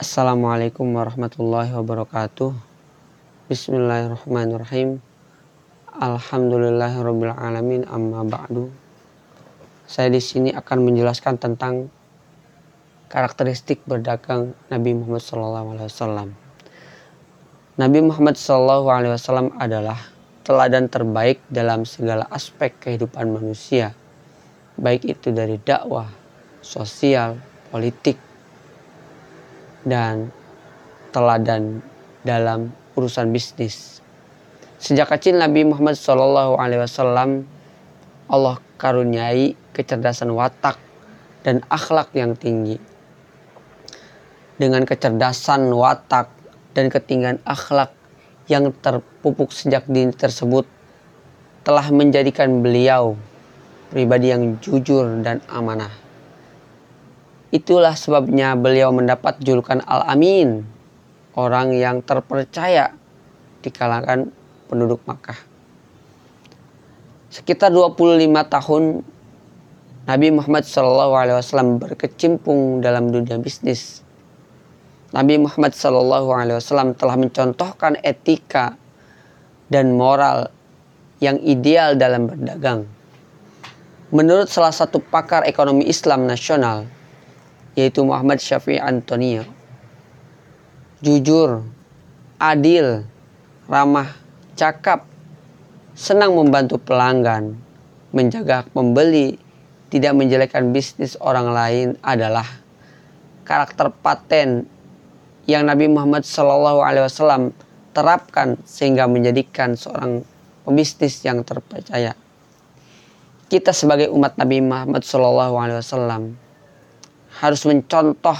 Assalamualaikum warahmatullahi wabarakatuh. Bismillahirrahmanirrahim. Alhamdulillahirabbil alamin amma ba'du. Saya di sini akan menjelaskan tentang karakteristik berdagang Nabi Muhammad SAW. Nabi Muhammad SAW adalah teladan terbaik dalam segala aspek kehidupan manusia, baik itu dari dakwah, sosial, politik, dan teladan dalam urusan bisnis. Sejak kecil Nabi Muhammad SAW Allah karuniai kecerdasan watak dan akhlak yang tinggi. Dengan kecerdasan watak dan ketinggian akhlak yang terpupuk sejak dini tersebut telah menjadikan beliau pribadi yang jujur dan amanah. Itulah sebabnya beliau mendapat julukan Al-Amin, orang yang terpercaya di kalangan penduduk Makkah. Sekitar 25 tahun Nabi Muhammad SAW berkecimpung dalam dunia bisnis. Nabi Muhammad SAW telah mencontohkan etika dan moral yang ideal dalam berdagang. Menurut salah satu pakar ekonomi Islam nasional, yaitu Muhammad Syafi'i Antonio. Jujur, adil, ramah, cakap, senang membantu pelanggan, menjaga pembeli, tidak menjelekkan bisnis orang lain adalah karakter paten yang Nabi Muhammad SAW terapkan sehingga menjadikan seorang pembisnis yang terpercaya. Kita sebagai umat Nabi Muhammad SAW harus mencontoh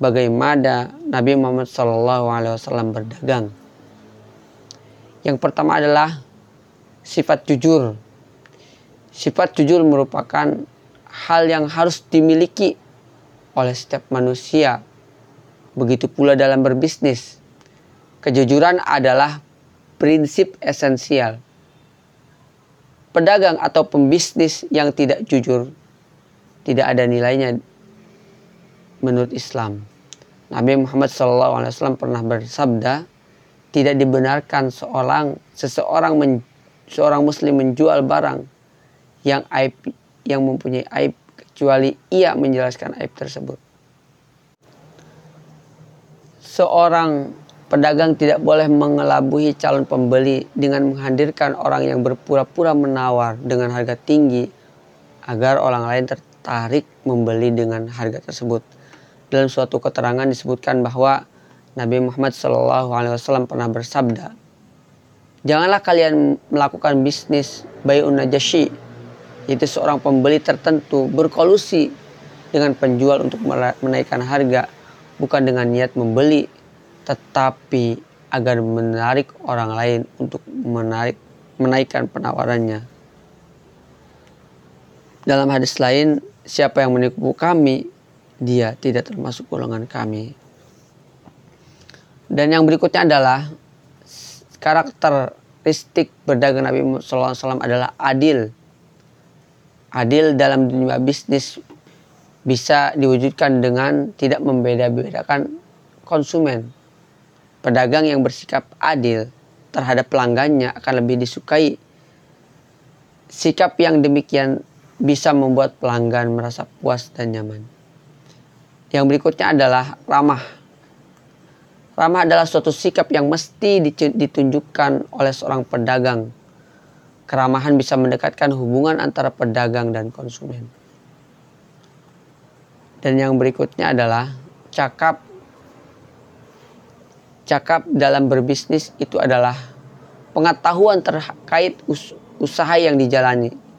bagaimana Nabi Muhammad SAW berdagang. Yang pertama adalah sifat jujur. Sifat jujur merupakan hal yang harus dimiliki oleh setiap manusia. Begitu pula dalam berbisnis. Kejujuran adalah prinsip esensial. Pedagang atau pembisnis yang tidak jujur tidak ada nilainya menurut Islam. Nabi Muhammad SAW pernah bersabda, tidak dibenarkan seorang seseorang men, seorang muslim menjual barang yang aib yang mempunyai aib kecuali ia menjelaskan aib tersebut. Seorang pedagang tidak boleh mengelabuhi calon pembeli dengan menghadirkan orang yang berpura-pura menawar dengan harga tinggi agar orang lain tertarik membeli dengan harga tersebut dalam suatu keterangan disebutkan bahwa Nabi Muhammad SAW pernah bersabda, Janganlah kalian melakukan bisnis bayun najashi, yaitu seorang pembeli tertentu berkolusi dengan penjual untuk menaikkan harga, bukan dengan niat membeli, tetapi agar menarik orang lain untuk menarik menaikkan penawarannya. Dalam hadis lain, siapa yang menipu kami, dia tidak termasuk golongan kami. Dan yang berikutnya adalah karakteristik berdagang Nabi Muhammad SAW adalah adil. Adil dalam dunia bisnis bisa diwujudkan dengan tidak membeda-bedakan konsumen. Pedagang yang bersikap adil terhadap pelanggannya akan lebih disukai. Sikap yang demikian bisa membuat pelanggan merasa puas dan nyaman. Yang berikutnya adalah ramah. Ramah adalah suatu sikap yang mesti ditunjukkan oleh seorang pedagang. Keramahan bisa mendekatkan hubungan antara pedagang dan konsumen. Dan yang berikutnya adalah cakap. Cakap dalam berbisnis itu adalah pengetahuan terkait usaha yang dijalani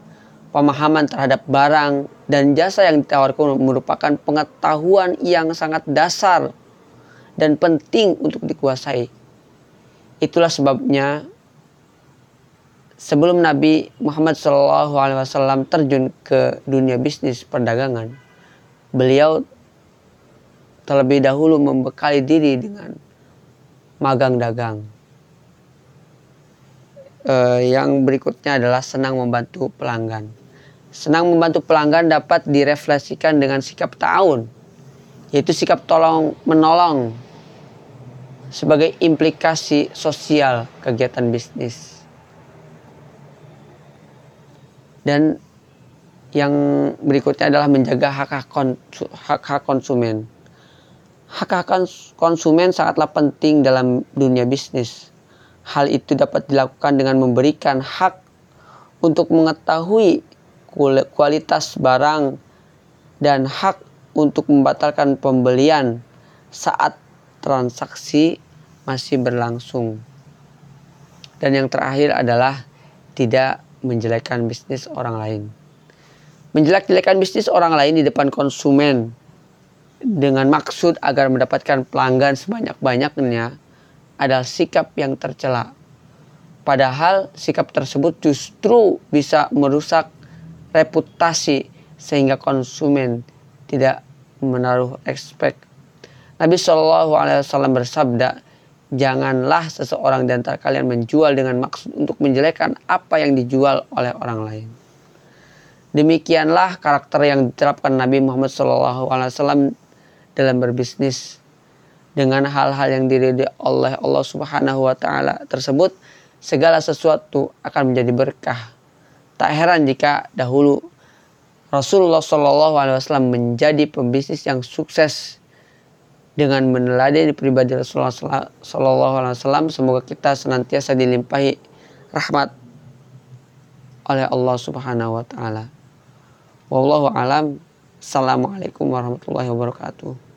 pemahaman terhadap barang dan jasa yang ditawarkan merupakan pengetahuan yang sangat dasar dan penting untuk dikuasai. Itulah sebabnya sebelum Nabi Muhammad SAW terjun ke dunia bisnis perdagangan, beliau terlebih dahulu membekali diri dengan magang dagang. Eh, yang berikutnya adalah senang membantu pelanggan. Senang membantu pelanggan dapat direfleksikan dengan sikap tahun yaitu sikap tolong menolong sebagai implikasi sosial kegiatan bisnis. Dan yang berikutnya adalah menjaga hak-hak konsumen. Hak-hak konsumen sangatlah penting dalam dunia bisnis. Hal itu dapat dilakukan dengan memberikan hak untuk mengetahui kualitas barang dan hak untuk membatalkan pembelian saat transaksi masih berlangsung. Dan yang terakhir adalah tidak menjelekkan bisnis orang lain. Menjelek-jelekan bisnis orang lain di depan konsumen dengan maksud agar mendapatkan pelanggan sebanyak-banyaknya adalah sikap yang tercela. Padahal sikap tersebut justru bisa merusak reputasi sehingga konsumen tidak menaruh expect Nabi Shallallahu Alaihi Wasallam bersabda, janganlah seseorang di antara kalian menjual dengan maksud untuk menjelekkan apa yang dijual oleh orang lain. Demikianlah karakter yang diterapkan Nabi Muhammad Shallallahu Alaihi Wasallam dalam berbisnis dengan hal-hal yang diridhoi oleh Allah Subhanahu Wa Taala tersebut segala sesuatu akan menjadi berkah. Tak heran jika dahulu Rasulullah Shallallahu Alaihi Wasallam menjadi pembisnis yang sukses dengan meneladani pribadi Rasulullah Sallallahu Alaihi Wasallam semoga kita senantiasa dilimpahi rahmat oleh Allah Subhanahu Wa Taala. Wallahu alam. Assalamualaikum warahmatullahi wabarakatuh.